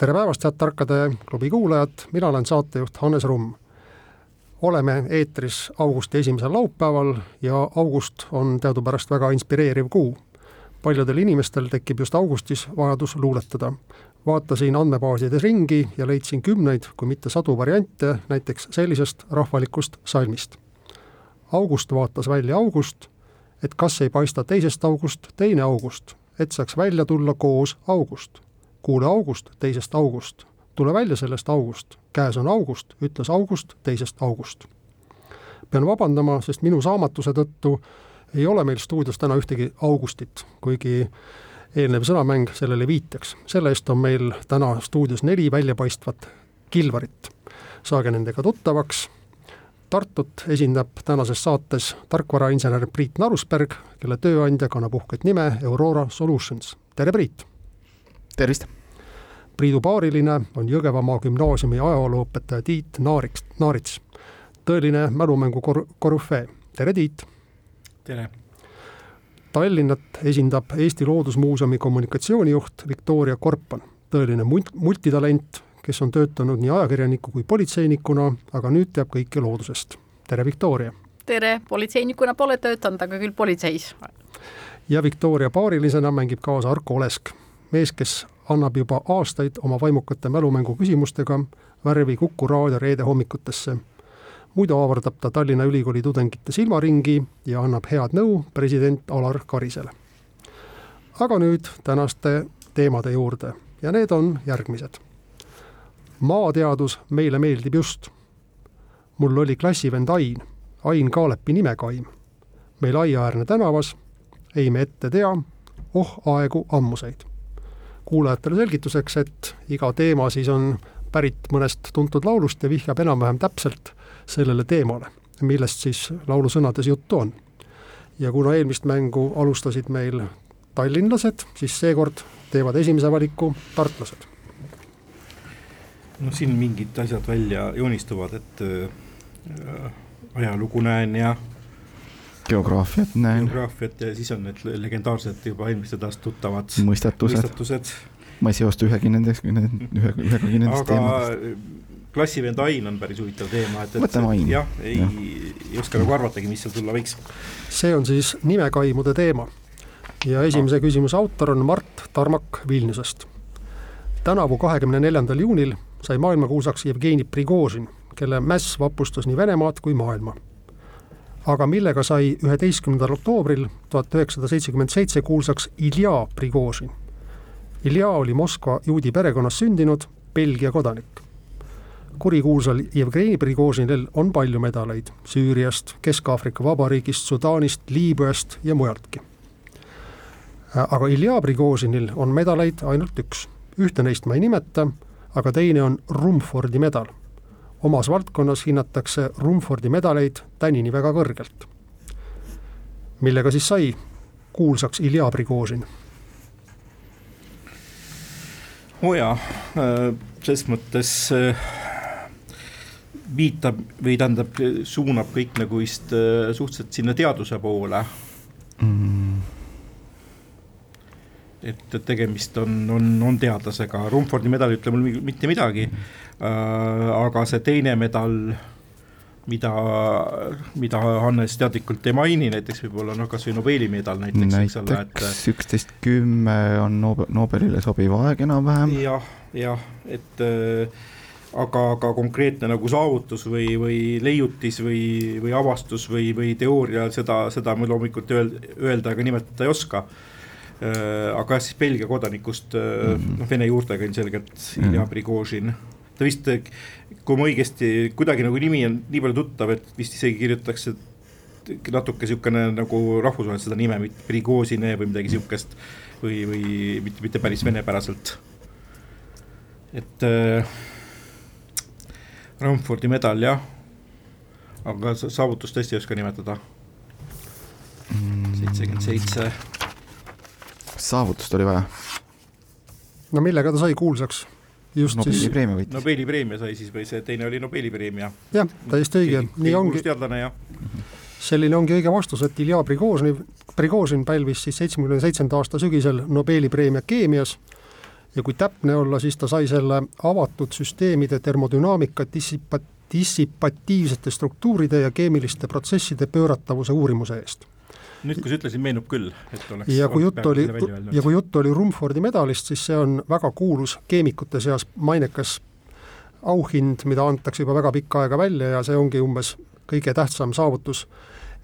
tere päevast, head Tarkade klubi kuulajad, mina olen saatejuht Hannes Rumm. oleme eetris augusti esimesel laupäeval ja august on teadupärast väga inspireeriv kuu. paljudel inimestel tekib just augustis vajadus luuletada. vaatasin andmebaasides ringi ja leidsin kümneid, kui mitte sadu variante näiteks sellisest rahvalikust salmist. august vaatas välja august, et kas ei paista teisest august teine august, et saaks välja tulla koos august kuule august teisest august, tule välja sellest august, käes on august, ütles august teisest august. pean vabandama, sest minu saamatuse tõttu ei ole meil stuudios täna ühtegi Augustit, kuigi eelnev sõnamäng sellele viitaks. selle eest on meil täna stuudios neli väljapaistvat Kilvarit. saage nendega tuttavaks. Tartut esindab tänases saates tarkvarainsener Priit Narusberg, kelle tööandja kannab uhket nime Aurora Solutions. tere, Priit! Tervist! Priidu paariline on Jõgevamaa gümnaasiumi ajalooõpetaja Tiit Naariks, Naarits. tõeline mälumängu kor-, korüfee, tere Tiit! tere! Tallinnat esindab Eesti Loodusmuuseumi kommunikatsioonijuht Viktoria Korpan, tõeline mult-, multitalent, kes on töötanud nii ajakirjaniku kui politseinikuna, aga nüüd teab kõike loodusest. tere, Viktoria! tere, politseinikuna pole töötanud, aga küll politseis. ja Viktoria paarilisena mängib kaasa Arko Olesk, mees, kes annab juba aastaid oma vaimukate mälumängu küsimustega värvi Kuku raadio reede hommikutesse. muidu avardab ta Tallinna Ülikooli tudengite silmaringi ja annab head nõu president Alar Karisele. aga nüüd tänaste teemade juurde ja need on järgmised. maateadus meile meeldib just. mul oli klassivend Ain, Ain Kaalepi nimekaim. meil aiaäärne tänavas, ei me ette tea, oh aegu ammuseid kuulajatele selgituseks, et iga teema siis on pärit mõnest tuntud laulust ja vihjab enam-vähem täpselt sellele teemale, millest siis laulu sõnades juttu on. ja kuna eelmist mängu alustasid meil tallinlased, siis seekord teevad esimese valiku tartlased. no siin mingid asjad välja joonistuvad, et äh, ajalugu näen ja geograafiat näen. geograafiat ja siis on need legendaarsed juba eelmistest aastast tuttavad mõistatused, mõistatused.. ma ei seosta ühegi nendest, ühe, ühegagi nendest teemadest. klassivend Ain on päris huvitav teema, et, et jah, ei, ei oska nagu arvatagi, mis seal tulla võiks. see on siis nimekaimude teema ja esimese ah. küsimuse autor on Mart Tarmak Vilniusest. tänavu, kahekümne neljandal juunil sai maailmakuulsaks Jevgeni Prigožin, kelle mäss vapustas nii Venemaad kui maailma aga millega sai üheteistkümnendal oktoobril tuhat üheksasada seitsekümmend seitse kuulsaks Ilja Prigožin. Ilja oli Moskva juudi perekonnas sündinud Belgia kodanik. kurikuulsal Jevgeni Prigožinil on palju medaleid Süüriast, Kesk-Aafrika Vabariigist, Sudaanist, Liibüast ja mujaltki. aga Ilja Prigožinil on medaleid ainult üks, ühte neist ma ei nimeta, aga teine on Rumfordi medal omas valdkonnas hinnatakse Rumfordi medaleid tänini väga kõrgelt. millega siis sai kuulsaks Ilja Prigožin? oo jaa, äh, ses mõttes äh, viitab või tähendab, suunab kõik nagu vist äh, suhteliselt sinna teaduse poole mm et, tegemist on, on, on teadlasega, Rumfordi medal ei ütle mul mitte midagi äh,, aga see teine medal, mida, mida Hannes teadlikult ei maini, näiteks võib-olla noh, kasvõi Nobeli medal näiteks, eks ole, et üksteist kümme on Nobel, Nobelile sobiv aeg enam-vähem ja,. jah, jah, et äh, aga, aga konkreetne nagu saavutus või, või leiutis või, või avastus või, või teooria, seda, seda ma loomulikult öelda, öelda ega nimetada ei oska aga jah, siis Belgia kodanikust mm -hmm. noh, vene juurtega ilmselgelt Ilja mm -hmm. Prigožin. ta vist, kui ma õigesti, kuidagi nagu nimi on nii palju tuttav, et vist isegi kirjutatakse natuke niisugune nagu rahvusvaheliselt seda nime, mitte Prigožine või midagi sihukest. või, või mitte, mitte päris venepäraselt. et äh, Rumfordi medal jah, aga saavutust tõesti ei oska nimetada. seitsekümmend seitse. Saavutust oli vaja? no millega ta sai kuulsaks? just Nobeli siis. preemia võitis. Nobeli preemia sai siis või see teine oli Nobeli preemia. jah, täiesti õige, nii ongi. teadlane jah. selline ongi õige vastus, et Ilja Prigožin, Prigožin pälvis siis seitsmekümne seitsmenda aasta sügisel Nobeli preemia keemias ja kui täpne olla, siis ta sai selle avatud süsteemide termodünaamika dissipa-, dissipatiivsete struktuuride ja keemiliste protsesside pööratavuse uurimuse eest nüüd, kui sa ütlesid, meenub küll, et oleks ja kui jutt oli, ja kui jutt oli Rumfordi medalist, siis see on väga kuulus keemikute seas mainekas auhind, mida antakse juba väga pikka aega välja ja see ongi umbes kõige tähtsam saavutus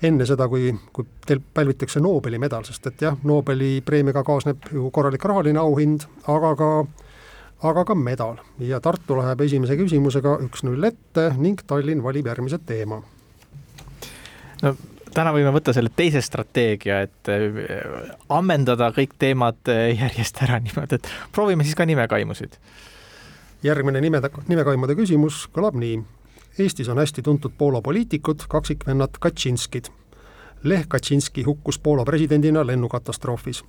enne seda, kui, kui teil pälvitakse Nobeli medal, sest et jah, Nobeli preemiaga kaasneb ju korralik rahaline auhind, aga ka aga ka medal ja Tartu läheb esimese küsimusega üks-null ette ning Tallinn valib järgmise teema. no täna võime võtta selle teise strateegia, et äh, ammendada kõik teemad äh, järjest ära niimoodi, et proovime siis ka nimekaimusid. järgmine nimede, nimekaimude küsimus kõlab nii Eestis on hästi tuntud Poola poliitikud, kaksikvennad Kaczynskid. Lech Kaczynski hukkus Poola presidendina lennukatastroofis.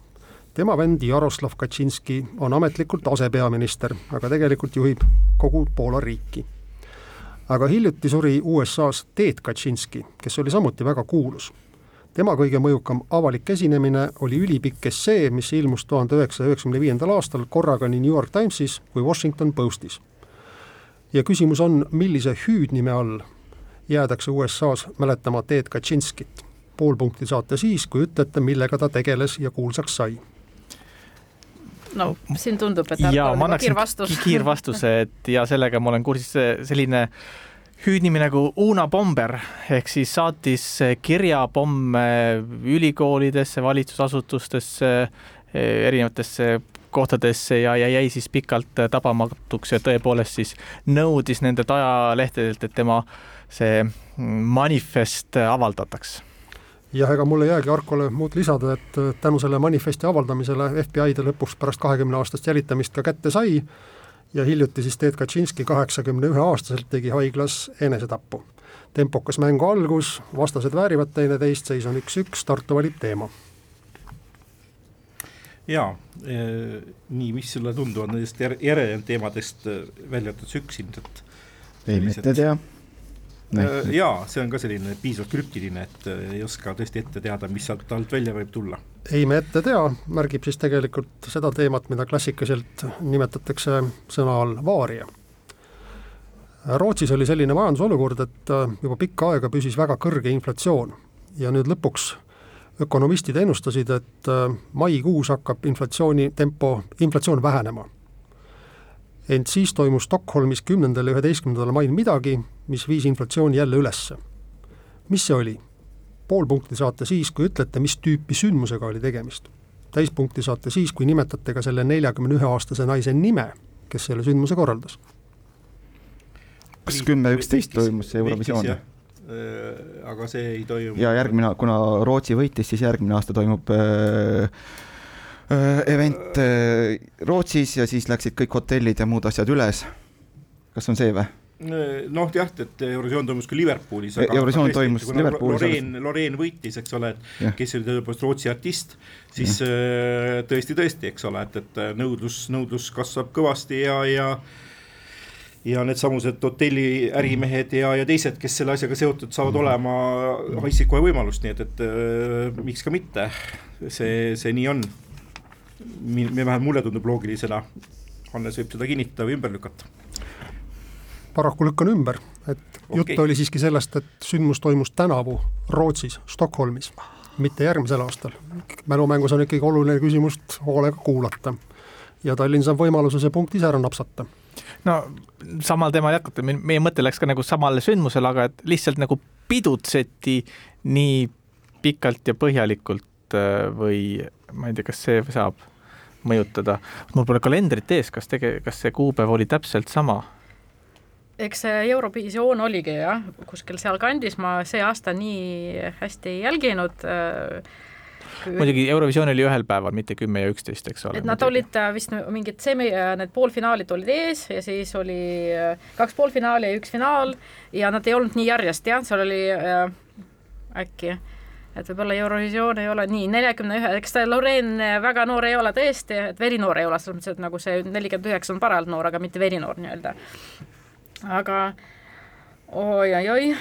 tema vend Jaroslav Kaczynski on ametlikult asepeaminister, aga tegelikult juhib kogu Poola riiki. Aga hiljuti suri USA-s Ted Kaczynski, kes oli samuti väga kuulus. tema kõige mõjukam avalik esinemine oli ülipikk essee, mis ilmus tuhande üheksasaja üheksakümne viiendal aastal korraga nii New York Timesis kui Washington Postis ja küsimus on, millise hüüdnime all jäädakse USA-s mäletama Ted Kaczynskit. pool punkti saate siis, kui ütlete, millega ta tegeles ja kuulsaks sai. No siin tundub, et jaa, ma annaksin kiirvastus. kiirvastuse, et ja sellega ma olen kursis, selline hüüdnimi nagu Una Bomber ehk siis saatis kirjapomme ülikoolidesse, valitsusasutustesse, erinevatesse kohtadesse ja, ja jäi siis pikalt tabamatuks ja tõepoolest siis nõudis nendelt ajalehtedelt, et tema see manifest avaldataks jah, ega mul ei jäägi Arkole muud lisada, et tänu selle manifesti avaldamisele FBI ta lõpuks pärast kahekümne aastast jälitamist ka kätte sai ja hiljuti siis Ted Kaczynski kaheksakümne ühe aastaselt tegi haiglas enesetappu. tempokas mängu algus, vastased väärivad teineteist, seis on üks-üks, Tartu valib teema jaa, eh, nii, mis sulle tunduvad nendest järelenenud teemadest eh, välja arvatud see üks ilmselt? ei, me ette tea. Eh, jaa, see on ka selline piisavalt krüptiline, et ei oska tõesti ette teada, mis sealt alt välja võib tulla. ei, me ette tea, märgib siis tegelikult seda teemat, mida klassikaliselt nimetatakse sõna all vaaria. Rootsis oli selline majandusolukord, et juba pikka aega püsis väga kõrge inflatsioon ja nüüd lõpuks ökonomistid ennustasid, et äh, maikuus hakkab inflatsiooni tempo, inflatsioon vähenema. Ent siis toimus Stockholmis kümnendal ja üheteistkümnendal mail midagi, mis viis inflatsiooni jälle ülesse. mis see oli? pool punkti saate siis, kui ütlete, mis tüüpi sündmusega oli tegemist. täispunkti saate siis, kui nimetate ka selle neljakümne ühe aastase naise nime, kes selle sündmuse korraldas. kas kümme üksteist toimus see Eurovisioon? Äh, aga see ei toimu. ja järgmine, kuna Rootsi võitis, siis järgmine aasta toimub äh, äh, event äh, Rootsis ja siis läksid kõik hotellid ja muud asjad üles. kas on see või? noh jah, et Eurovisioon toimus küll Liverpoolis. Eurovisioon toimus Liverpoolis. Loreen, Loreen võitis, eks ole, et ja. kes oli tõepoolest Rootsi artist, siis ja. tõesti, tõesti, eks ole, et, et nõudlus, nõudlus kasvab kõvasti ja, ja ja needsamused hotelli ärimehed ja, ja teised, kes selle asjaga seotud saavad -hmm. olema, haistsid kohe võimalust, nii et, et äh, miks ka mitte. see, see nii on. Vähemalt mulle tundub loogilisena. Hannes võib seda kinnitada või ümber lükata. paraku lükkan ümber, et okay. jutt oli siiski sellest, et sündmus toimus tänavu Rootsis, Stockholmis, mitte järgmisel aastal. mälumängus on ikkagi oluline küsimust hoolega kuulata ja Tallinn saab võimaluse see punkt ise ära napsata no samal teemal jätkata, meie mõte läks ka nagu samale sündmusele, aga et lihtsalt nagu pidutseti nii pikalt ja põhjalikult äh, või ma ei tea, kas see saab mõjutada. mul pole kalendrit ees, kas tege-, kas see kuupäev oli täpselt sama? eks see Eurovisioon oligi jah, kuskil sealkandis, ma see aasta nii hästi ei jälginud äh, muidugi Eurovisioon oli ühel päeval, mitte kümme ja üksteist, eks ole. et nad muidugi. olid vist mingid semi, need poolfinaalid olid ees ja siis oli kaks poolfinaali ja üks finaal ja nad ei olnud nii järjest jah, seal oli äh, äkki et võib-olla Eurovisioon ei ole nii, neljakümne ühe, eks ta Loreen väga noor ei ole tõesti, et verinoor ei ole, selles mõttes, et nagu see nelikümmend üheksa on parajalt noor, aga mitte verinoor nii-öelda. aga oi-oi-oi,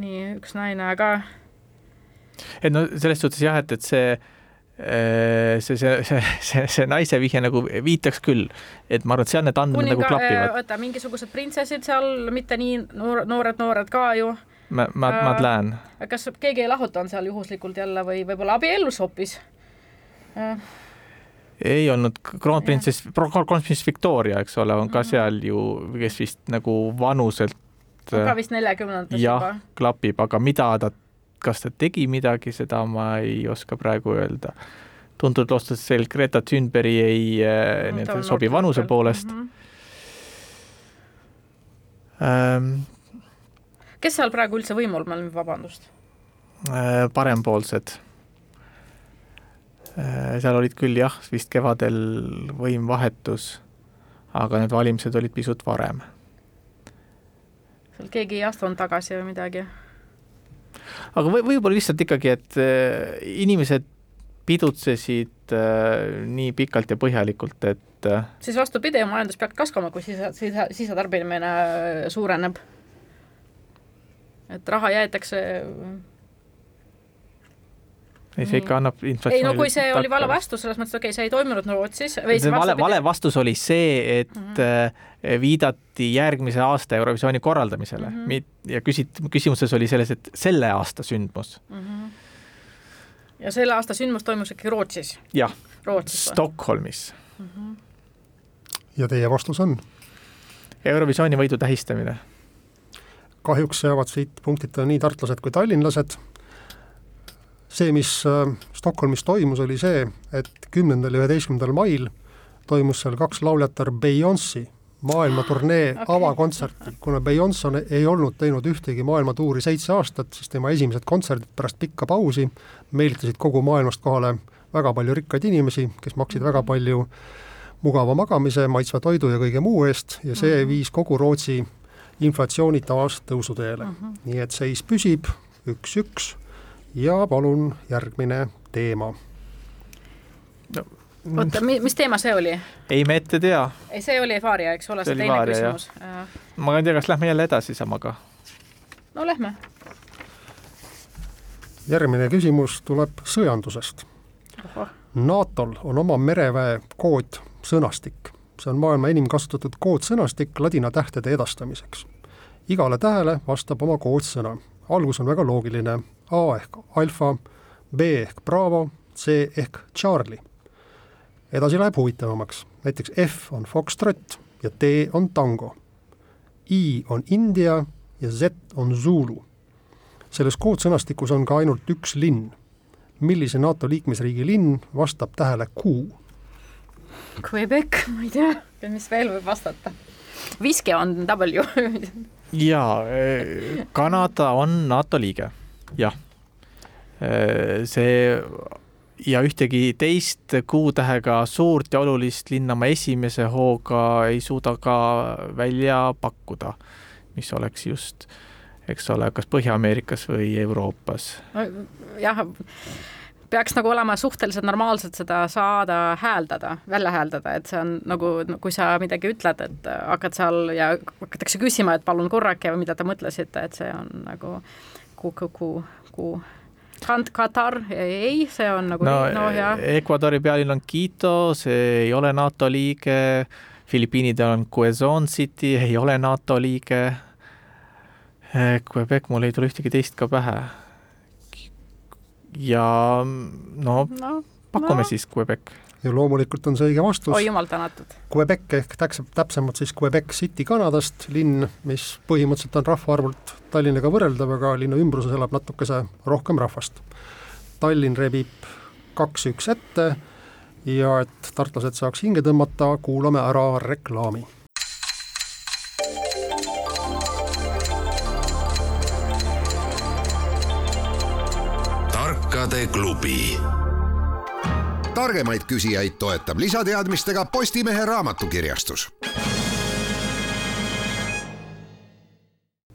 nii üks naine ka. et no selles suhtes jah, et, et see see, see, see, see, see naise vihje nagu viitaks küll, et ma arvan, et seal need andmed nagu klapivad. oota, mingisugused printsessid seal, mitte nii noor, noored, noored ka ju ma, ma, Madeleine. kas keegi ei lahutanud seal juhuslikult jälle või võib-olla abiellus hoopis? ei olnud, kroonprintsess, kroonprintsess Victoria, eks ole, on ka mhm. seal ju, kes vist nagu vanuselt. on ka vist neljakümnendates juba. klapib, aga mida ta, kas ta tegi midagi, seda ma ei oska praegu öelda. tuntud loostuses seal Greta Thunberg ei äh, nii-öelda sobi vanuse poolest mm. -hmm. Kes seal praegu üldse võimul on, vabandust? Äh, parempoolsed. Äh, seal olid küll jah, vist kevadel võim vahetus, aga need valimised olid pisut varem. seal keegi ei astunud tagasi või midagi? aga või, võib-olla lihtsalt ikkagi, et äh, inimesed pidutsesid äh, nii pikalt ja põhjalikult, et äh, siis vastupidi, majandus peaks kasvama, kui sisa, sisa, sisatarbimine suureneb et raha jäetakse ei, see ikka annab inflatsioonile ei no kui see oli vale vastus, selles mõttes, okei okay,, see ei toimunud Rootsis vale, vale vastus oli see, et mm -hmm. viidati järgmise aasta Eurovisiooni korraldamisele mm -hmm. ja küsit-, küsimuses oli selles, et selle aasta sündmus mm. -hmm. ja selle aasta sündmus toimus ikkagi Rootsis? jah, Stockholmis mm. -hmm. ja teie vastus on? Eurovisiooni võidu tähistamine kahjuks jäävad siit punktita nii tartlased kui tallinlased. see, mis äh, Stockholmis toimus, oli see, et kümnendal ja üheteistkümnendal mail toimus seal kaks lauljatar Beyonce'i maailmaturnee okay. avakontserti. kuna Beyonce ei olnud teinud ühtegi maailmatuuri seitse aastat, siis tema esimesed kontserdid pärast pikka pausi meelitasid kogu maailmast kohale väga palju rikkaid inimesi, kes maksid väga palju mugava magamise, maitsva toidu ja kõige muu eest ja see mhm. viis kogu Rootsi inflatsiooni taas tõusuteele uh. -huh. nii et seis püsib üks-üks ja palun järgmine teema no oota, mis teema see oli? ei, me ette tea. ei, see oli Varia, eks ole, see teine vaaria, küsimus. ma ei tea, kas lähme jälle edasi samaga? no lähme. järgmine küsimus tuleb sõjandusest. NATO-l on oma mereväe kood sõnastik see on maailma enim kasutatud koodsõnastik ladina tähtede edastamiseks. igale tähele vastab oma koodsõna. algus on väga loogiline, A ehk alfa, B ehk Bravo, C ehk Charlie. edasi läheb huvitavamaks, näiteks F on Foxtrot ja T on tango. I on India ja Z on Zulu. selles koodsõnastikus on ka ainult üks linn. millise NATO liikmesriigi linn vastab tähele Q Quebec, ma ei tea, mis veel võib vastata. Viske on W eh, Kanada on NATO liige, jah. Eh, see ja ühtegi teist kuutähega suurt ja olulist linna ma esimese hooga ei suuda ka välja pakkuda, mis oleks just, eks ole, kas Põhja-Ameerikas või Euroopas. jah peaks nagu olema suhteliselt normaalselt seda saada hääldada, välja hääldada, et see on nagu, kui sa midagi ütled, et hakkad seal ja hakatakse küsima, et palun korrake või mida te mõtlesite, et see on nagu ku, ku, ku, ku Katar, ei, see on nagu no, no jah. Ecuadori pealinn on Quito, see ei ole NATO liige, Filipiinidel on Quezon City, ei ole NATO liige. Quebec, mul ei tule ühtegi teist ka pähe ja no, no pakume no. siis Quebec. ja loomulikult on see õige vastus. oi jumal tänatud. Quebec ehk täpselt, täpsemalt siis Quebec City Kanadast, linn, mis põhimõtteliselt on rahvaarvult Tallinnaga võrreldav, aga linna ümbruses elab natukese rohkem rahvast. Tallinn rebib kaks-üks ette ja et tartlased saaks hinge tõmmata, kuulame ära reklaami tarkade klubi targemaid küsijaid toetab lisateadmistega Postimehe raamatukirjastus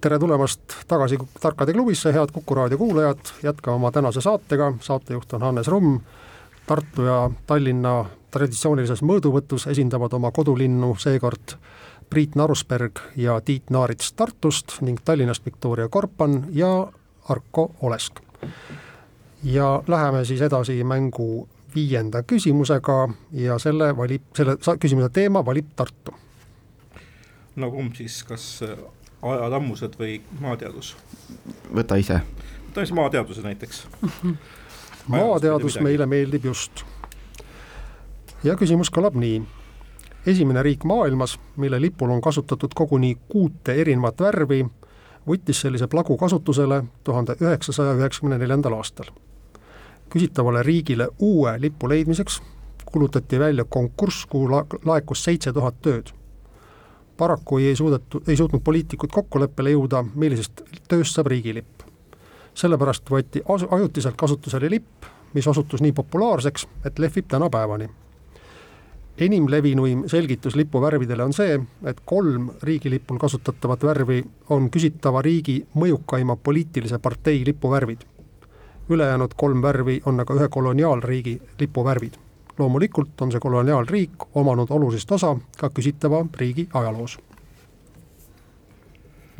tere tulemast tagasi Tarkade klubisse, head Kuku raadio kuulajad, jätkame oma tänase saatega, saatejuht on Hannes Rumm. Tartu ja Tallinna traditsioonilises mõõduvõtus esindavad oma kodulinnu seekord Priit Narusberg ja Tiit Naarits Tartust ning Tallinnast Viktoria Korpan ja Arko Olesk. Ja läheme siis edasi mängu viienda küsimusega ja selle valib, selle küsimuse teema valib Tartu. no kumb siis, kas ajatammused või maateadus? võta ise. võta siis maateaduse näiteks maateadus meile meeldib just. ja küsimus kõlab nii. esimene riik maailmas, mille lipul on kasutatud koguni kuute erinevat värvi, võttis sellise plagu kasutusele tuhande üheksasaja üheksakümne neljandal aastal. Küsitavale riigile uue lipu leidmiseks kuulutati välja konkurss, kuhu laekus seitse tuhat tööd paraku ei suudetud, ei suutnud poliitikud kokkuleppele jõuda, millisest tööst saab riigilipp. sellepärast võeti ajutiselt kasutusele lipp, mis osutus nii populaarseks, et lehvib tänapäevani. enim levinuim selgitus lipu värvidele on see, et kolm riigilipul kasutatavat värvi on küsitava riigi mõjukaima poliitilise partei lipuvärvid. Ülejäänud kolm värvi on aga ühe koloniaalriigi lipuvärvid loomulikult on see koloniaalriik omanud olulist osa ka küsitava riigi ajaloos.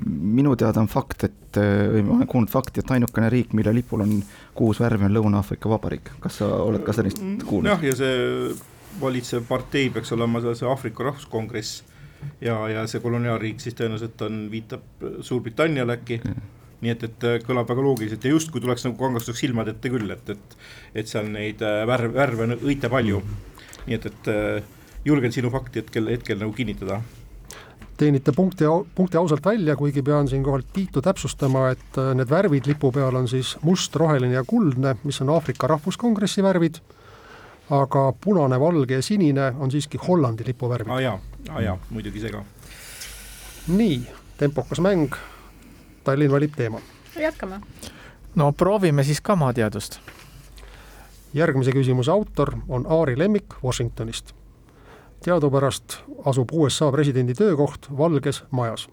minu teada on fakt, et või ma olen kuulnud fakti, et ainukene riik, mille lipul on kuus värvi, on Lõuna-Aafrika Vabariik. kas sa oled ka sellist kuulnud? jah, ja see valitsev partei peaks olema see Aafrika Rahvuskongress ja, ja see koloniaalriik siis tõenäoliselt on, viitab Suurbritanniale äkki nii et, et kõlab väga loogiliselt ja justkui tuleks nagu kangastuseks silmad ette küll, et, et, et seal neid värve, värve on õite palju. nii et, et julgen sinu fakti hetkel, hetkel nagu kinnitada. teenite punkti, punkti ausalt välja, kuigi pean siinkohal Tiitu täpsustama, et need värvid lipu peal on siis must, roheline ja kuldne, mis on Aafrika Rahvuskongressi värvid aga punane, valge ja sinine on siiski Hollandi lipuvärvid. aa jaa, aa jaa, muidugi see ka. nii, tempokas mäng Tallinn valib teema. jätkame. no proovime siis ka maateadust. järgmise küsimuse autor on Aari Lemmik Washingtonist. teadupärast asub USA presidendi töökoht Valges Majas.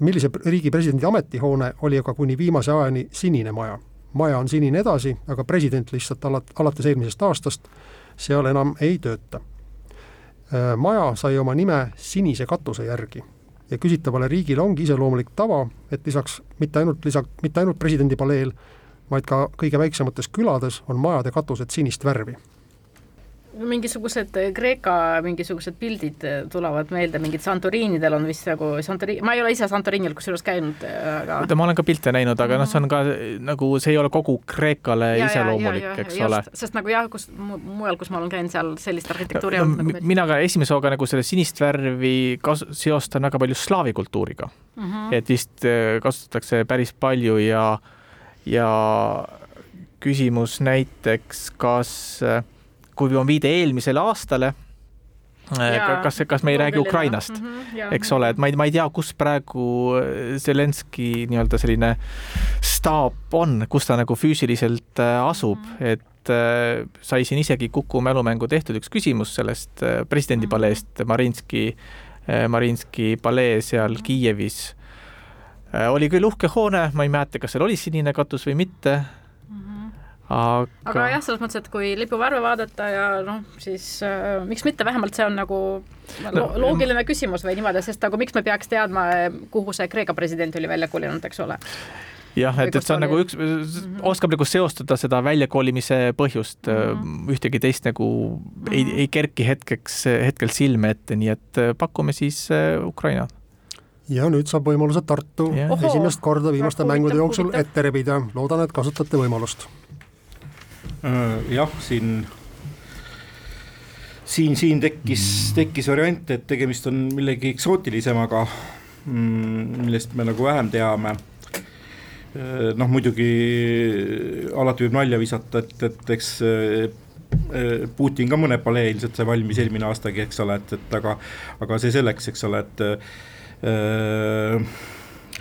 millise riigi presidendi ametihoone oli aga kuni viimase ajani Sinine Maja. maja on sinine edasi, aga president lihtsalt alat-, alates eelmisest aastast seal enam ei tööta. maja sai oma nime sinise katuse järgi ja küsitavale riigile ongi iseloomulik tava, et lisaks mitte ainult lisa, mitte ainult presidendi paleel, vaid ka kõige väiksemates külades on majade katused sinist värvi mingisugused Kreeka mingisugused pildid tulevad meelde, mingid Santorinidel on vist nagu Santori-, ma ei ole ise Santorinil kusjuures käinud, aga ma olen ka pilte näinud, aga noh, see on ka nagu, see ei ole kogu Kreekale ja, iseloomulik, eks just, ole. sest nagu jah, kus mujal, kus ma olen käinud, seal sellist arhitektuuri no, olnud nagu mina ka esimese hooga nagu selle sinist värvi kas-, seostan väga palju slaavi kultuuriga mm. -hmm. et vist kasutatakse päris palju ja, ja küsimus näiteks, kas äh, kui on viide eelmisele aastale, äh, kas, kas me ei räägi Ukrainast mm, -hmm, eks ole, et ma ei, ma ei tea, kus praegu äh, Zelenskõi nii-öelda selline staap on, kus ta nagu füüsiliselt äh, asub mm, -hmm. et sai siin isegi Kuku mälumängu tehtud üks küsimus sellest presidendipaleest mm -hmm. Marinski, Marinski palee seal -hmm. Kiievis. oli küll uhke hoone, ma ei mäleta, kas seal oli sinine katus või mitte aga aga jah, selles mõttes, et kui lipuvärve vaadata ja noh, siis äh, miks mitte, vähemalt see on nagu lo loogiline küsimus või niimoodi, sest nagu miks me peaks teadma, kuhu see Kreeka president oli välja kolinud, eks ole jah, et, et see on nagu üks -hmm. oskab nagu seostada seda väljakolimise põhjust mm, -hmm. ühtegi teist nagu mm -hmm. ei, ei kerki hetkeks, hetkel silme ette, nii et äh, pakume siis äh, Ukraina. ja nüüd saab võimaluse Tartu ja. esimest korda viimaste mängude jooksul ette rebida, loodan, et kasutate võimalust jah, siin, siin, siin tekkis, tekkis variant, et tegemist on millegi eksootilisemaga, mm, millest me nagu vähem teame äh, noh, muidugi alati võib nalja visata, et, et eks äh, Putin ka mõne palee ilmselt sai valmis eelmine aastagi, eks ole, et, et aga, aga see selleks, eks ole, et äh,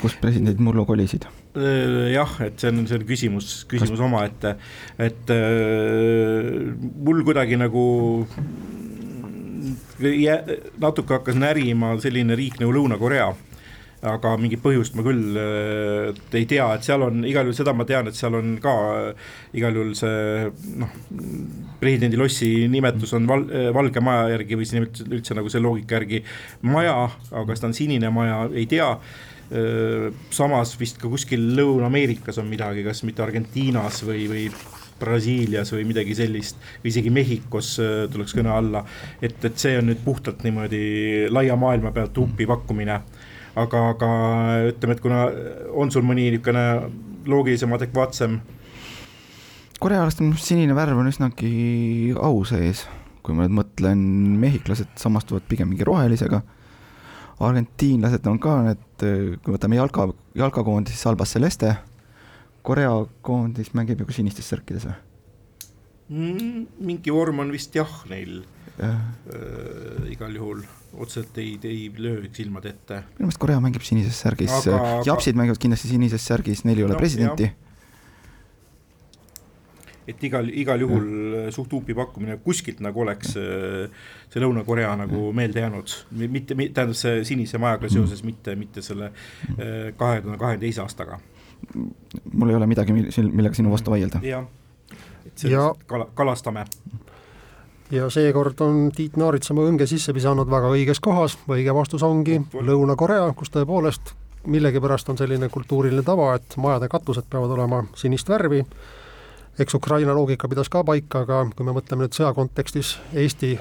kus presidendid mullu kolisid? Jah, et see on, see on küsimus, küsimus Kas... omaette, et äh, mul kuidagi nagu natuke hakkas närima selline riik nagu Lõuna-Korea. Aga mingit põhjust ma küll äh, ei tea, et seal on igal juhul seda ma tean, et seal on ka äh, igal juhul see noh, presidendi lossi nimetus on val, äh, Valge Maja järgi või siis üldse, üldse nagu see loogika järgi maja, aga kas ta on sinine maja, ei tea. äh,. Samas vist ka kuskil Lõuna-Ameerikas on midagi, kas mitte Argentiinas või, või Brasiilias või midagi sellist või isegi Mehhikos tuleks kõne alla. et, et see on nüüd puhtalt niimoodi laia maailma pealt hupi pakkumine aga, aga ütleme, et kuna on sul mõni niisugune loogilisem, adekvaatsem. arust sinine värv on üsnagi au sees, kui ma nüüd mõtlen, mehhiklased samastuvad pigem mingi rohelisega. Argentiinlased on ka need, kui võtame jalka, jalkakoondis, siis Albas Celeste. Korea koondis mängib ka sinistes särkides või mm,? mingi vorm on vist jah neil äh, igal juhul otseselt ei, ei löö silmad ette. minu meelest Korea mängib sinises särgis aga..., japsid mängivad kindlasti sinises särgis, neil ei ole no, presidenti. Et igal, igal juhul suht huupi pakkumine kuskilt nagu oleks mm. see Lõuna-Korea nagu meelde jäänud, mitte, tähendab see Sinise Majaga seoses mitte, mitte selle mm. kahe tuhande kahekümne teise aastaga. mul ei ole midagi, millega sinu vastu vaielda. jah, et sellest ja... kala, kalastame ja seekord on Tiit Naarits oma õnge sisse visanud väga õiges kohas, õige vastus ongi Lõuna-Korea, kus tõepoolest millegipärast on selline kultuuriline tava, et majade katused peavad olema sinist värvi, eks Ukraina loogika pidas ka paika, aga kui me mõtleme nüüd sõja kontekstis Eesti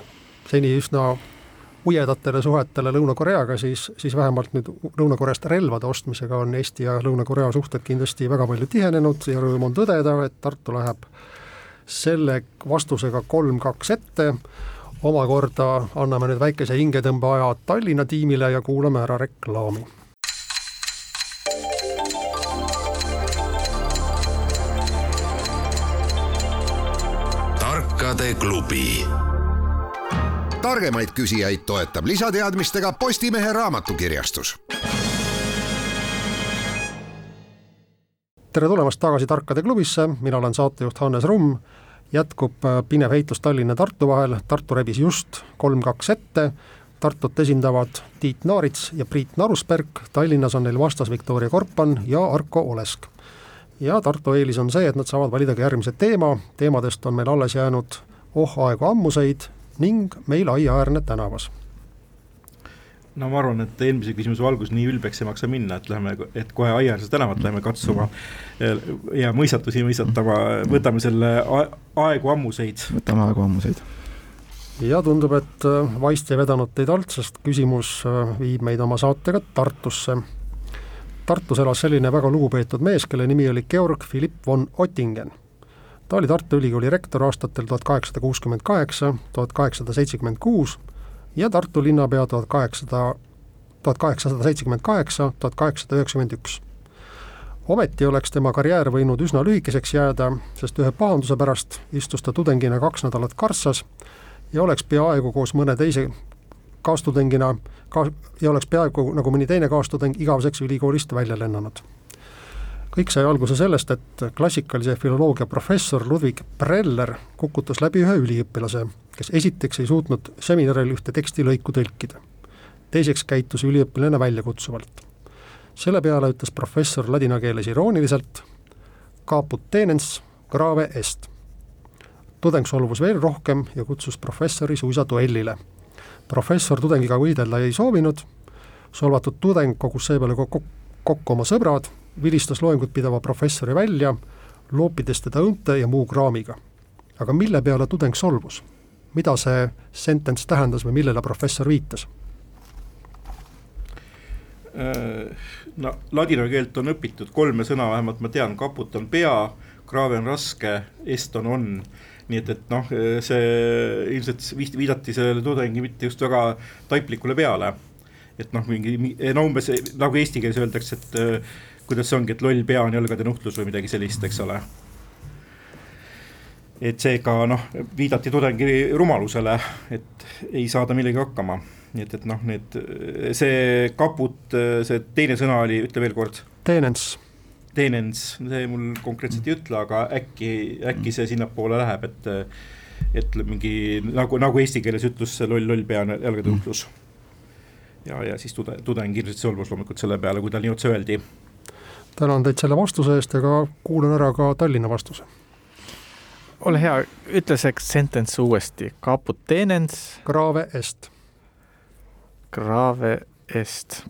seni üsna ujedatele suhetele Lõuna-Koreaga, siis, siis vähemalt nüüd Lõuna-Koreast relvade ostmisega on Eesti ja Lõuna-Korea suhted kindlasti väga palju tihenenud ja rõõm on tõdeda, et Tartu läheb selle vastusega kolm-kaks ette. omakorda anname nüüd väikese hingetõmbeaja Tallinna tiimile ja kuulame ära reklaami. Tarkade klubi. Targemaid küsijaid toetab lisateadmistega Postimehe raamatukirjastus. Tere tulemast tagasi Tarkade klubisse, mina olen saatejuht Hannes Rumm, jätkub äh, pinev heitlus Tallinna ja Tartu vahel, Tartu rebis just kolm-kaks ette, Tartut esindavad Tiit Naarits ja Priit Narusberg, Tallinnas on neil vastas Viktoria Korpan ja Arko Olesk. ja Tartu eelis on see, et nad saavad valida ka järgmise teema, teemadest on meil alles jäänud Oh aegu ammuseid ning Meil aiaäärne tänavas no ma arvan, et eelmise küsimuse valgus nii ülbeks ei maksa minna, et lähme, et kohe Aiaäärse tänavat läheme katsuma ja mõistatusi mõistatama, võtame selle aegu ammuseid. võtame aegu ammuseid. ja tundub, et äh, vaist ei vedanud teid alt, sest küsimus äh, viib meid oma saatega Tartusse. Tartus elas selline väga lugupeetud mees, kelle nimi oli Georg Philipp von Ottingen. Ta oli Tartu Ülikooli rektor aastatel tuhat kaheksasada kuuskümmend kaheksa, tuhat kaheksasada seitsekümmend kuus ja Tartu linnapea tuhat kaheksasada, tuhat kaheksasada seitsekümmend kaheksa, tuhat kaheksasada üheksakümmend üks. ometi oleks tema karjäär võinud üsna lühikeseks jääda, sest ühe pahanduse pärast istus ta tudengina kaks nädalat karssas ja oleks peaaegu koos mõne teise kaastudengina ka- ja oleks peaaegu nagu mõni teine kaastudeng igaveseks ülikoolist välja lennanud kõik sai alguse sellest, et klassikalise filoloogia professor Ludwig Preller kukutas läbi ühe üliõpilase, kes esiteks ei suutnud seminaril ühte tekstilõiku tõlkida. teiseks käitus üliõpilane väljakutsuvalt. selle peale ütles professor ladina keeles irooniliselt caput tenens grave est. tudeng solvus veel rohkem ja kutsus professori suisa duellile. professor tudengiga võidelda ei soovinud, solvatud tudeng kogus seepeale kokku oma sõbrad vilistas loengut pidava professori välja, loopides teda õunte ja muu kraamiga. aga mille peale tudeng solvus? mida see sentence tähendas või millele professor viitas? Äh, no ladina keelt on õpitud, kolme sõna vähemalt ma tean, kaput on pea, kraave on raske, est on on. nii et, et noh, see ilmselt viidati sellele tudengi mitte just väga taiplikule peale. et noh, mingi no umbes nagu eesti keeles öeldakse, et kuidas see ongi, et loll pea on jalgade nuhtlus või midagi sellist, eks ole. et seega noh, viidati tudengi rumalusele, et ei saada millegagi hakkama. nii et, et noh, need, see kaput, see teine sõna oli, ütle veel kord. Tenens. Tenens, see mul konkreetselt ei ütle, aga äkki, äkki see sinnapoole läheb, et et mingi nagu, nagu eesti keeles ütlus see loll, loll pea on jalgatõuklus mm.. ja, ja siis tude, tudeng hirmsasti solvus loomulikult selle peale, kui tal nii otse öeldi. Tänan teid selle vastuse eest ja ka kuulan ära ka Tallinna vastuse. ole hea, ütle see sentence uuesti, caput tenens. Grave est. Grave est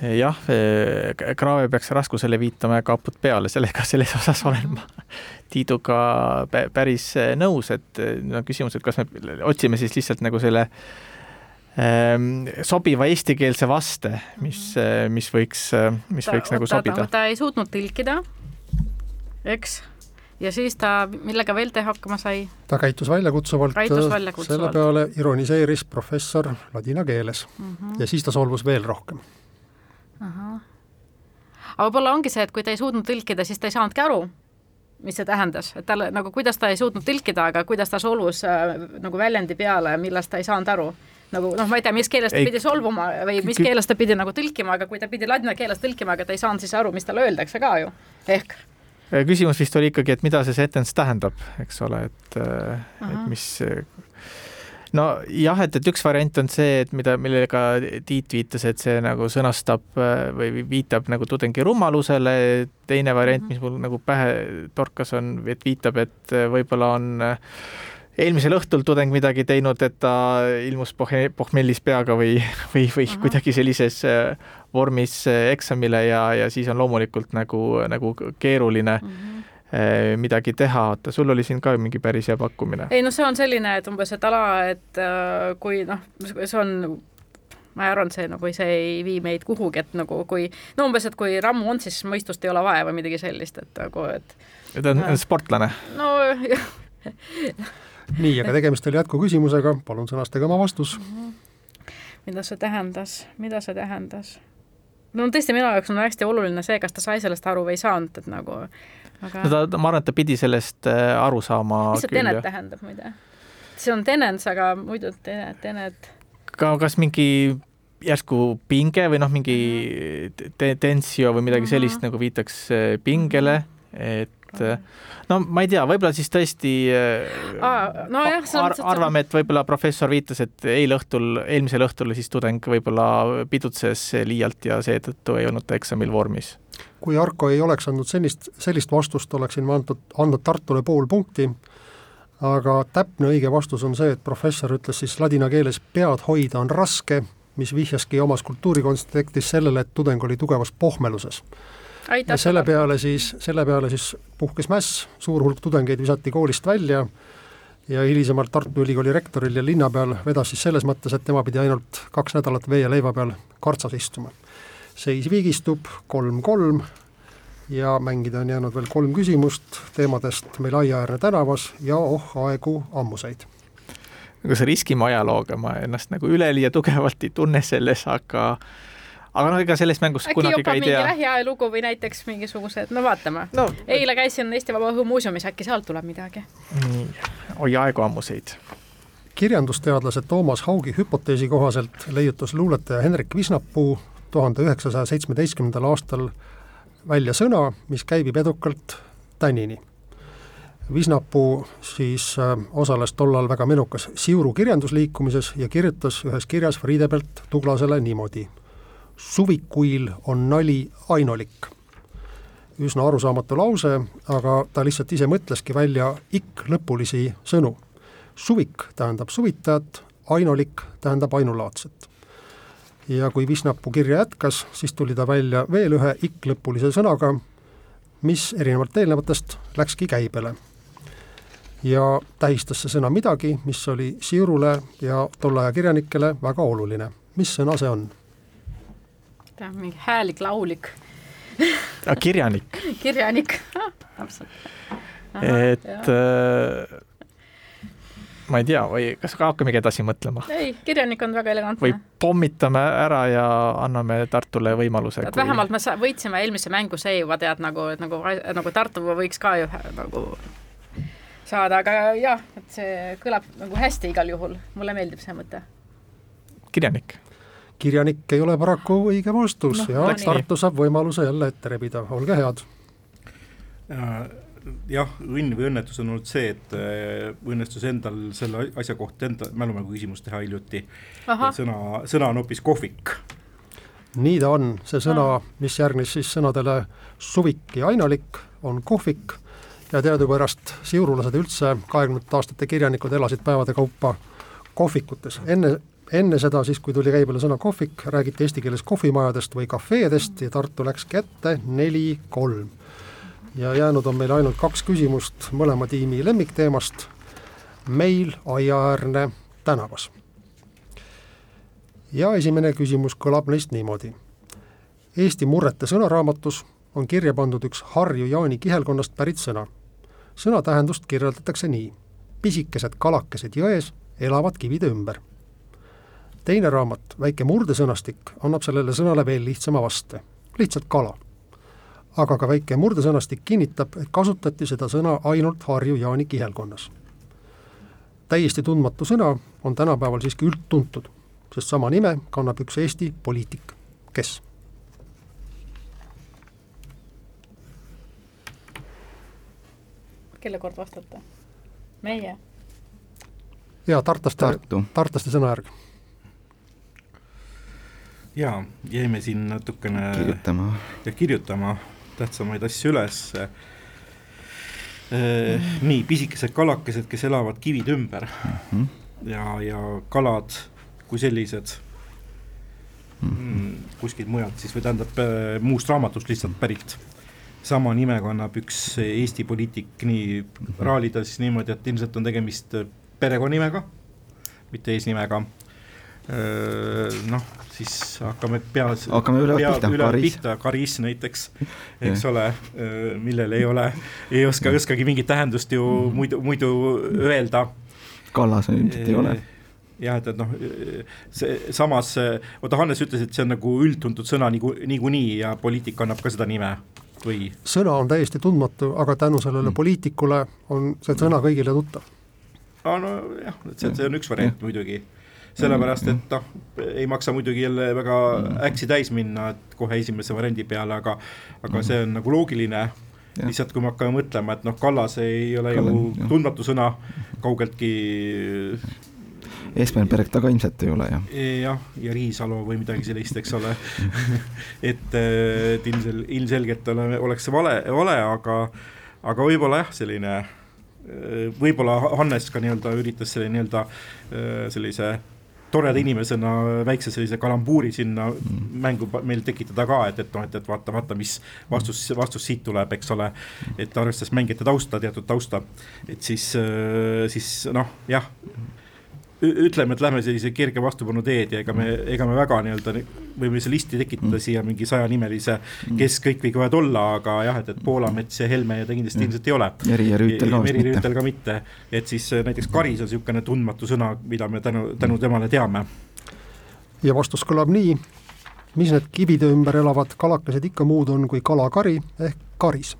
jah, kraave peaks raskusele viitama ja kaput peale, sellega selles osas olen ma Tiiduga päris nõus, et no küsimus, et kas me otsime siis lihtsalt nagu selle ähm, sobiva eestikeelse vaste, mis, mis võiks, mis ta, võiks nagu sobida. ta ei suutnud tõlkida, eks, ja siis ta, millega veel ta hakkama sai? ta käitus väljakutsuvalt, selle peale ironiseeris professor ladina keeles mm -hmm. ja siis ta solvus veel rohkem aga võib-olla ongi see, et kui ta ei suutnud tõlkida, siis ta ei saanudki aru, mis see tähendas, et talle nagu, kuidas ta ei suutnud tõlkida, aga kuidas ta solvus äh, nagu väljendi peale, millest ta ei saanud aru. Nagu noh, ma ei tea, mis keeles ta ei, pidi solvuma või mis keeles ta pidi nagu tõlkima, aga kui ta pidi ladina keeles tõlkima, aga ta ei saanud siis aru, mis talle öeldakse ka ju, ehk. Küsimus vist oli ikkagi, et mida see sentence tähendab, eks ole, et, äh, et mis nojah, et, et üks variant on see, et mida, millega Tiit viitas, et see nagu sõnastab äh, või viitab nagu tudengi rumalusele, teine variant, mis mul nagu pähe torkas, on, et viitab, et äh, võib-olla on äh, eelmisel õhtul tudeng midagi teinud, et ta ilmus pohhe-, pohmellis peaga või, või, või Aha. kuidagi sellises vormis eksamile ja, ja siis on loomulikult nagu, nagu keeruline mm. -hmm midagi teha, oota, sul oli siin ka mingi päris hea pakkumine. ei noh, see on selline, et umbes, et ala, et äh, kui noh, see on ma arvan, see nagu see ei vii meid kuhugi, et nagu kui no umbes, et kui rammu on, siis mõistust ei ole vaja või midagi sellist, et nagu, et. ta on äh, sportlane. no jah nii, aga tegemist oli jätkuküsimusega, palun sõnastage oma vastus. mida see tähendas, mida see tähendas? no tõesti, minu jaoks on hästi oluline see, kas ta sai sellest aru või ei saanud, et nagu aga no ta, ma arvan, et ta pidi sellest äh, aru saama mis see tenet tähendab muide? see on tenens, aga muidu tenet, tenet ka kas mingi järsku pinge või noh, mingi te tensio või midagi sellist mm -hmm. nagu viitaks äh, pingele, et no ma ei tea, võib-olla siis tõesti Aa, no jah, ar arvame, et võib-olla professor viitas, et eile õhtul, eelmisel õhtul siis tudeng võib-olla pidutses liialt ja seetõttu ei olnud ta eksamil vormis kui Arko ei oleks andnud sellist, sellist vastust, oleksin ma andnud, andnud Tartule pool punkti, aga täpne õige vastus on see, et professor ütles siis ladina keeles pead hoida on raske, mis vihjaski omas kultuurikontekstis sellele, et tudeng oli tugevas pohmeluses. Ja selle peale siis, selle peale siis puhkes mäss, suur hulk tudengeid visati koolist välja ja hilisemalt Tartu Ülikooli rektoril ja linnapeal vedas siis selles mõttes, et tema pidi ainult kaks nädalat vee ja leiva peal kartsas istuma seis vigistub kolm-kolm ja mängida on jäänud veel kolm küsimust teemadest meil Aiaäärne tänavas ja oh aegu ammuseid. kas riskime ajalooga, ma ennast nagu üleliia tugevalt ei tunne selles, aga aga noh, ega selles mängus äkki kunagi ka ei tea. lähiajalugu või näiteks mingisugused, no vaatame no.. eile käisin Eesti Vaba Õhu muuseumis, äkki sealt tuleb midagi. nii, oi aegu ammuseid kirjandusteadlase Toomas Haugi hüpoteesi kohaselt leiutas luuletaja Henrik Visnapuu tuhande üheksasaja seitsmeteistkümnendal aastal välja sõna, mis käibib edukalt tänini. Visnapuu siis äh, osales tollal väga menukas Siuru kirjandusliikumises ja kirjutas ühes kirjas Friedebelt Tuglasele niimoodi. Suvikuil on nali ainulik. üsna arusaamatu lause, aga ta lihtsalt ise mõtleski välja ikk-lõpulisi sõnu. suvik tähendab suvitajat, ainulik tähendab ainulaadset ja kui Visnapuu kirja jätkas, siis tuli ta välja veel ühe ikk-lõpulise sõnaga, mis erinevalt eelnevatest läkski käibele. ja tähistas see sõna midagi, mis oli Siirule ja tolle aja kirjanikele väga oluline. mis sõna see on? Mingi häälik, laulik kirjanik kirjanik täpselt. et äh, ma ei tea, või kas hakkamegi edasi mõtlema ei, kirjanik on väga või elegantne. pommitame ära ja anname Tartule võimaluse. et vähemalt me võitsime eelmise mängu see juba tead nagu, et nagu, nagu Tartu võiks ka ju nagu saada, aga jah, et see kõlab nagu hästi igal juhul, mulle meeldib see mõte. kirjanik. Kirjanik ei ole paraku õige vastus no, ja läks Tartu saab võimaluse jälle ette rebida, olge head. jah, õnn või õnnetus on olnud see, et äh, õnnestus endal selle asja kohta enda mälumängu küsimus teha hiljuti. sõna, sõna on hoopis kohvik. nii ta on, see sõna, mis järgnes siis sõnadele suvik ja ainalik, on kohvik ja teadupärast siurulased üldse kahekümnendate aastate kirjanikud elasid päevade kaupa kohvikutes. enne, enne seda siis, kui tuli käibele sõna kohvik, räägiti eesti keeles kohvimajadest või kafeedest ja Tartu läks kätte neli-kolm. ja jäänud on meil ainult kaks küsimust mõlema tiimi lemmikteemast, meil aiaäärne tänavas ja esimene küsimus kõlab neist niimoodi. Eesti murrete sõnaraamatus on kirja pandud üks Harju Jaani kihelkonnast pärit sõna. sõna tähendust kirjeldatakse nii. pisikesed kalakesed jões elavad kivide ümber. Teine raamat, väike murdesõnastik, annab sellele sõnale veel lihtsama vaste. lihtsalt kala. aga ka väike murdesõnastik kinnitab, et kasutati seda sõna ainult Harju Jaani kihelkonnas. täiesti tundmatu sõna on tänapäeval siiski üldtuntud sest sama nime kannab üks Eesti poliitik. kes? kelle kord vastata? meie. ja tartlaste, tartlaste sõnajärg. Ja jäime siin natukene kirjutama. ja kirjutama tähtsamaid asju üles. nii, pisikesed kalakesed, kes elavad kivide ümber Mhm. ja, ja kalad kui sellised mm, kuskilt mujalt siis või tähendab äh, muust raamatust lihtsalt pärit. sama nime kannab üks Eesti poliitik nii raalida siis niimoodi, et ilmselt on tegemist perekonnanimega, mitte eesnimega. noh, siis hakkame peas. Hakkame ülevalt pea- pihta, Karis. pihta, Karis näiteks, eks ole, millel ei ole, ei oska, ei oskagi mingit tähendust ju Mhm. muidu, muidu öelda Kallas ilmselt ei ole. jah, et, et noh, see samas, oota Hannes ütles, et see on nagu üldtuntud sõna nagu niikuinii ja poliitik kannab ka seda nime või? sõna on täiesti tundmatu, aga tänu sellele Mm. poliitikule on see sõna kõigile tuttav. aa nojah, et see, see on üks variant muidugi. sellepärast, et noh, ei maksa muidugi jälle väga äksi täis minna, et kohe esimese variandi peale, aga aga see on nagu loogiline lihtsalt kui me hakkame mõtlema, et noh, Kallas ei ole ju Kallas, jah. tundmatu sõna, kaugeltki Espenberg ta ka ilmselt ei ole jah. jah, ja Riisalu või midagi sellist, eks ole. et, et ilmsel-, ilmselgelt ole, oleks see vale, vale, aga, aga võib-olla jah, selline, võib-olla Hannes ka nii-öelda üritas selle nii-öelda äh, sellise toreda inimesena väikse sellise kalambuuri sinna mängu pa- meil tekitada ka, et, et noh, et, et vaata, vaata, mis vastus, vastus siit tuleb, eks ole. et arvestades mängijate tausta, teatud tausta, et siis, siis noh, jah ütleme, et lähme sellise kerge vastupanu teed ja ega me, ega me väga nii-öelda ni- võime see listi tekitada mm. siia mingi sajanimelise, kes kõik võivad olla, aga jah, et, et Poolamets ja Helme ja ta kindlasti Mm. ilmselt ei ole. Meri ja Rüütel ka vist Meri mitte. Rüütel ka mitte, et siis äh, näiteks Karis on niisugune tundmatu sõna, mida me tänu, tänu temale teame. ja vastus kõlab nii, mis need kivide ümber elavad kalakesed ikka muud on kui kalakari ehk karis.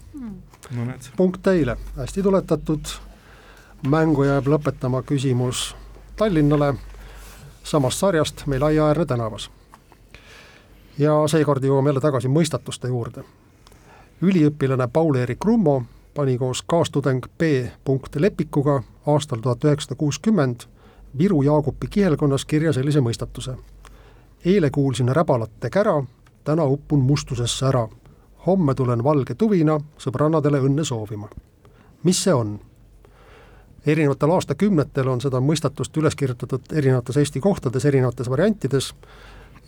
no näed, punkt teile, hästi tuletatud. mängu jääb lõpetama küsimus Tallinnale samast sarjast meil Aiaäärne tänavas. ja seekord jõuame jälle tagasi mõistatuste juurde. üliõpilane Paul-Eerik Rummo pani koos kaastudeng B. Lepikuga aastal tuhat üheksasada kuuskümmend Viru Jaagupi kihelkonnas kirja sellise mõistatuse. eile kuulsin räbalate kära, täna uppun mustusesse ära. homme tulen valge tuvina sõbrannadele õnne soovima. mis see on? Erinevatel aastakümnetel on seda mõistatust üles kirjutatud erinevates Eesti kohtades, erinevates variantides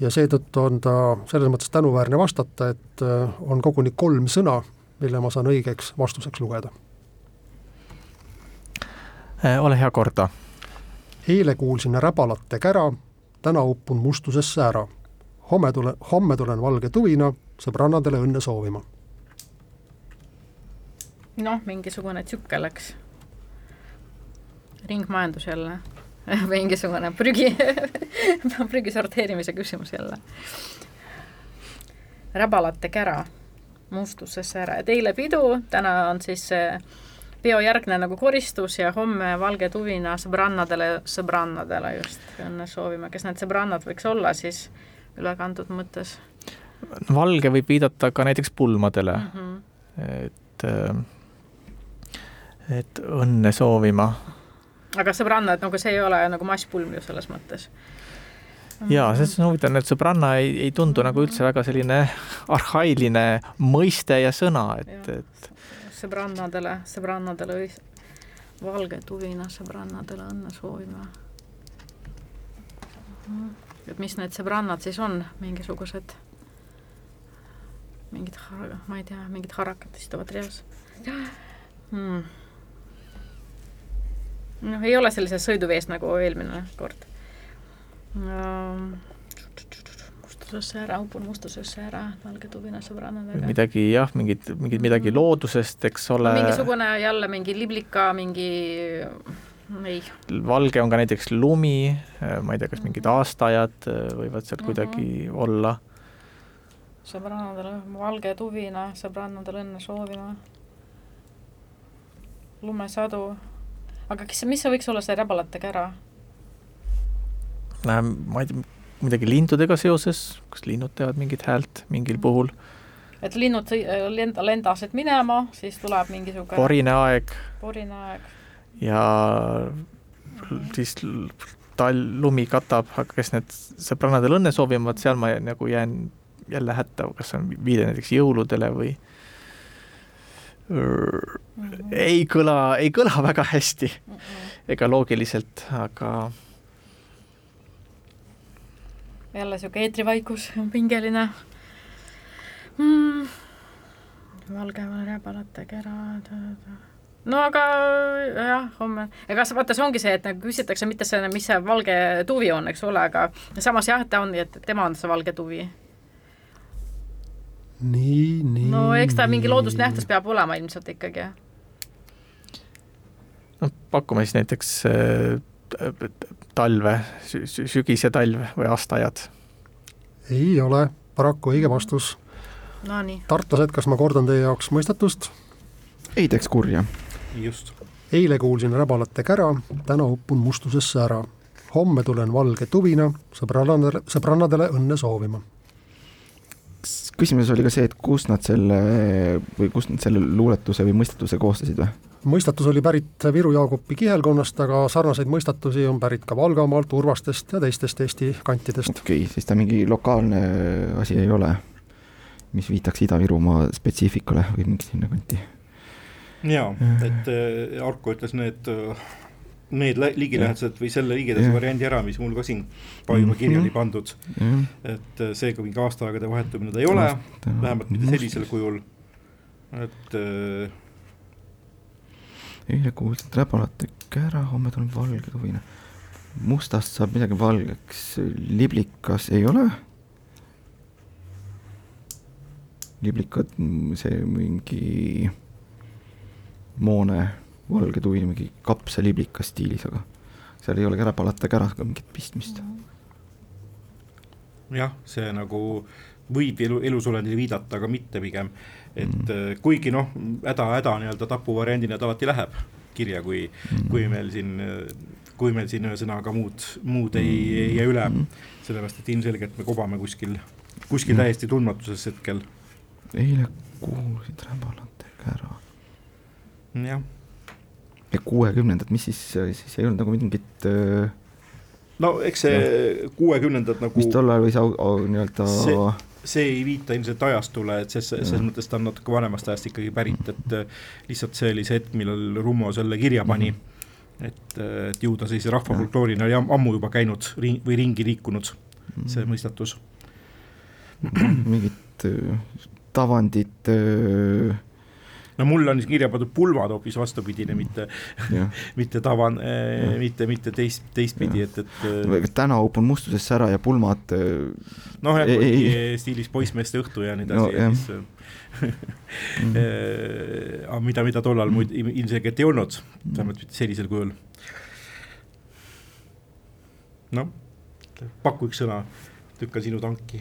ja seetõttu on ta selles mõttes tänuväärne vastata, et äh, on koguni kolm sõna, mille ma saan õigeks vastuseks lugeda. Äh, ole hea, korda. eile kuulsin räbalate kära, täna uppun mustusesse ära. homme tulen, homme tulen valge tuvina sõbrannadele õnne soovima. noh, mingisugune tsükkel läks. Ringmajandus jälle mingisugune prügi prügi sorteerimise küsimus jälle. räbalate kära mustusesse ära, et eile pidu, täna on siis peojärgne nagu koristus ja homme valge tuvina sõbrannadele, sõbrannadele just õnne soovime, kes need sõbrannad võiks olla siis ülekantud mõttes? valge võib viidata ka näiteks pulmadele mm, -hmm. et, äh, et õnne soovima. Aga sõbrannad, nagu see ei ole nagu masspulm ju selles mõttes. Jaa, selles on huvitav, et sõbranna ei, ei tundu nagu üldse väga selline arhailine mõiste ja sõna, et, et sõbrannadele, sõbrannadele valge tuvina sõbrannadele õnne soovime. et mis need sõbrannad siis on, mingisugused, mingid, ma ei tea, mingid harakad istuvad reas. Hmm.. Noh, ei ole sellises sõiduvees nagu eelmine kord um, mustusesse ära, upun mustusesse ära, valge tuvina sõbrannadega. midagi jah, mingid, mingid midagi loodusest, eks ole. mingisugune jälle mingi liblika, mingi ei. valge on ka näiteks lumi, ma ei tea, kas mingid aastaajad võivad seal kuidagi mm -hmm. olla. sõbrannadele valge tuvina, sõbrannadele õnne soovima. lumesadu, aga kes, mis see võiks olla, see räbalate kära? ma ei tea midagi lindudega seoses, kas linnud teevad mingit häält mingil puhul? et linnud lenda, lendasid minema, siis tuleb mingisugune porine aeg porine aeg. ja siis tal-, lumi katab, aga kes need sõbrannadele õnne soovivad, seal ma nagu jään jälle hätta, kas on viide näiteks jõuludele või Mm. Ei kõla, ei kõla väga hästi ega loogiliselt, aga jälle sihuke eetrivaikus, pingeline mm.. valge räbalate kera. no aga jah, homme, ega see, vaata, see ongi see, et nagu küsitakse mitte see, mis see valge tuvi on, eks ole, aga samas jah, ta on, et tema on see valge tuvi. nii. No eks ta mingi loodusnähtus peab olema ilmselt ikkagi. noh, pakume siis näiteks äh, talve, sügis ja talv või aastaajad? ei ole paraku õige vastus. Nonii. tartlased, kas ma kordan teie jaoks mõistatust? ei teeks kurja. just. eile kuulsin räbalate kära, täna upun mustusesse ära. homme tulen valge tuvina sõbrannadele, sõbrannadele õnne soovima. Küsimus oli ka see, et kust nad selle või kust nad selle luuletuse või mõistatuse koostasid või? mõistatus oli pärit Viru Jaagupi kihelkonnast, aga sarnaseid mõistatusi on pärit ka Valgamaalt, Urvastest ja teistest Eesti kantidest. okei okay,, siis ta mingi lokaalne asi ei ole, mis viitaks Ida-Virumaa spetsiifikale või mingi sinna kanti. jaa, et äh, Arko ütles need, need ligilähedased või selle liigidase variandi ära, mis mul ka siin juba kirja oli pandud. et seega mingi aastaaegade vahetumine ta ei ole, vähemalt mitte sellisel kujul, et äh, eile kuulsid räbalate kära, homme tuleb valge tuvine. mustast saab midagi valgeks, liblikas ei ole. liblikad, see mingi moone valge tuvine, mingi kapsaliblika stiilis, aga seal ei ole käraga mingit pistmist. jah, see nagu võib elu, elusolendile viidata, aga mitte pigem et mm. kuigi noh, häda-häda nii-öelda tapuvariandina ta alati läheb kirja, kui mm., kui meil siin, kui meil siin ühesõnaga muud, muud ei, ei jää üle mm., sellepärast et ilmselgelt me kobame kuskil, kuskil mm. täiesti tundmatuses hetkel. eile kuulsid räbalate kära. jah. Kuuekümnendad, mis siis, siis ei olnud nagu mingit äh, no eks see kuuekümnendad nagu mis tol ajal võis nii-öelda see see ei viita ilmselt ajastule, et ses, selles mõttes ta on natuke vanemast ajast ikkagi pärit, et lihtsalt see oli see hetk, millal Rummo selle kirja pani. Mm.. et, et ju ta sellise rahvafolkloorina oli ammu juba käinud ring, või ringi liikunud mm., see mõistatus. mingit tavandit äh, no mul on kirja pandud pulmad hoopis vastupidine, mitte mitte tavan, mitte, mitte teist, teistpidi, et, et. täna upun mustusesse ära ja pulmad. noh, jah, stiilis poissmeeste õhtu ja nii edasi no, ja siis mida, mida tollal muid ilmselgelt ei olnud, vähemalt mitte sellisel kujul. noh, paku üks sõna, lükkan sinu tanki.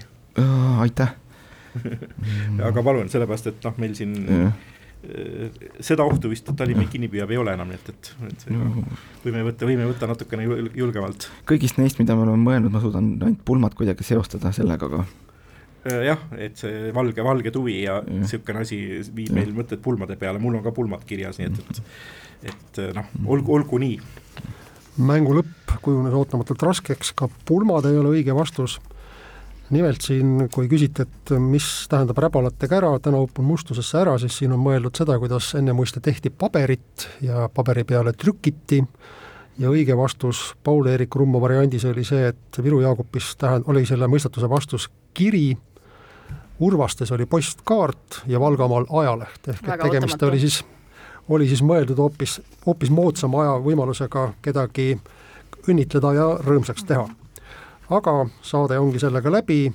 aitäh aga palun, sellepärast et noh, meil siin Jah. Äh, seda ohtu vist Tallinn meid kinni püüab, ei ole enam, nii et, et, et võime võtta, võime võtta natukene jul- julgemalt. kõigist neist, mida me oleme mõelnud, ma suudan ainult pulmad kuidagi seostada sellega, aga Äh, jah, et see valge, valge tuvi ja niisugune asi viib Jah. meil mõtted pulmade peale, mul on ka pulmad kirjas, nii et, et et noh, olgu, olgu nii. mängu lõpp kujunes ootamatult raskeks, ka pulmad ei ole õige vastus. Nimelt siin, kui küsiti, et mis tähendab räbalate kära, täna upun mustusesse ära, siis siin on mõeldud seda, kuidas enne muiste tehti paberit ja paberi peale trükiti ja õige vastus Paul-Eerik Rummo variandis oli see, et Viru Jaagupis tähend-, oli selle mõistatuse vastus kiri, Urvastes oli postkaart ja Valgamaal ajaleht, ehk et tegemist ootamatu. oli siis, oli siis mõeldud hoopis, hoopis moodsama aja võimalusega kedagi õnnitleda ja rõõmsaks teha. Aga saade ongi sellega läbi,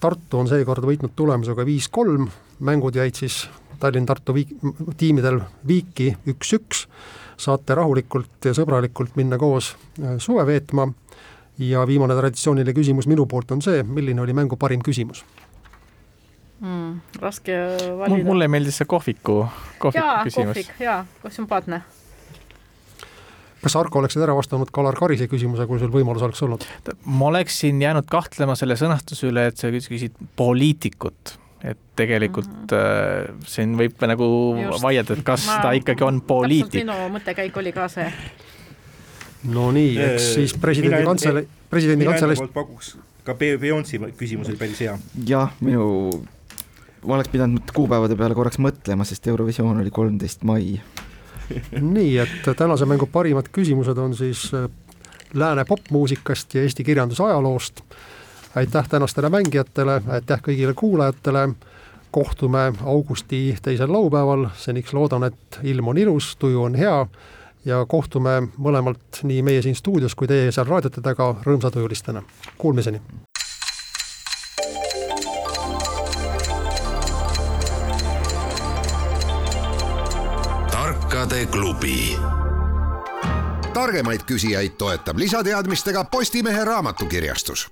Tartu on seekord võitnud tulemusega viis-kolm, mängud jäid siis Tallinn-Tartu viik-, tiimidel viiki üks-üks, saate rahulikult ja sõbralikult minna koos äh, suve veetma ja viimane traditsiooniline küsimus minu poolt on see, milline oli mängu parim küsimus? mm,. raske valida. mulle meeldis see kohviku, kohviku jaa, küsimus. kohvik, jaa, sümpaatne. Kas Arko oleksid ära vastanud Kalar Karise küsimuse, kui sul võimalus oleks olnud? ma oleksin jäänud kahtlema selle sõnastuse üle, et sa küsid poliitikut, et tegelikult mm -hmm. siin võib nagu Just. Vaielda, et kas Ma- ta ikkagi on poliitik. minu mõttekäik oli ka see. no nii, eks Äh, siis presidendi kantselei, presidendi kantseleist pakuks ka Be- Beyonce'i küsimus oli päris hea. jah, minu, ma oleks pidanud kuupäevade peale korraks mõtlema, sest Eurovisioon oli kolmteist mai. Nii et tänase mängu parimad küsimused on siis äh, lääne popmuusikast ja Eesti kirjanduse ajaloost. aitäh tänastele mängijatele, aitäh kõigile kuulajatele. kohtume augusti teisel laupäeval, seniks loodan, et ilm on ilus, tuju on hea ja kohtume mõlemalt, nii meie siin stuudios kui teie seal raadiote taga rõõmsatujulistena. Kuulmiseni. Tarkade klubi. Targemaid küsijaid toetab lisateadmistega Postimehe raamatukirjastus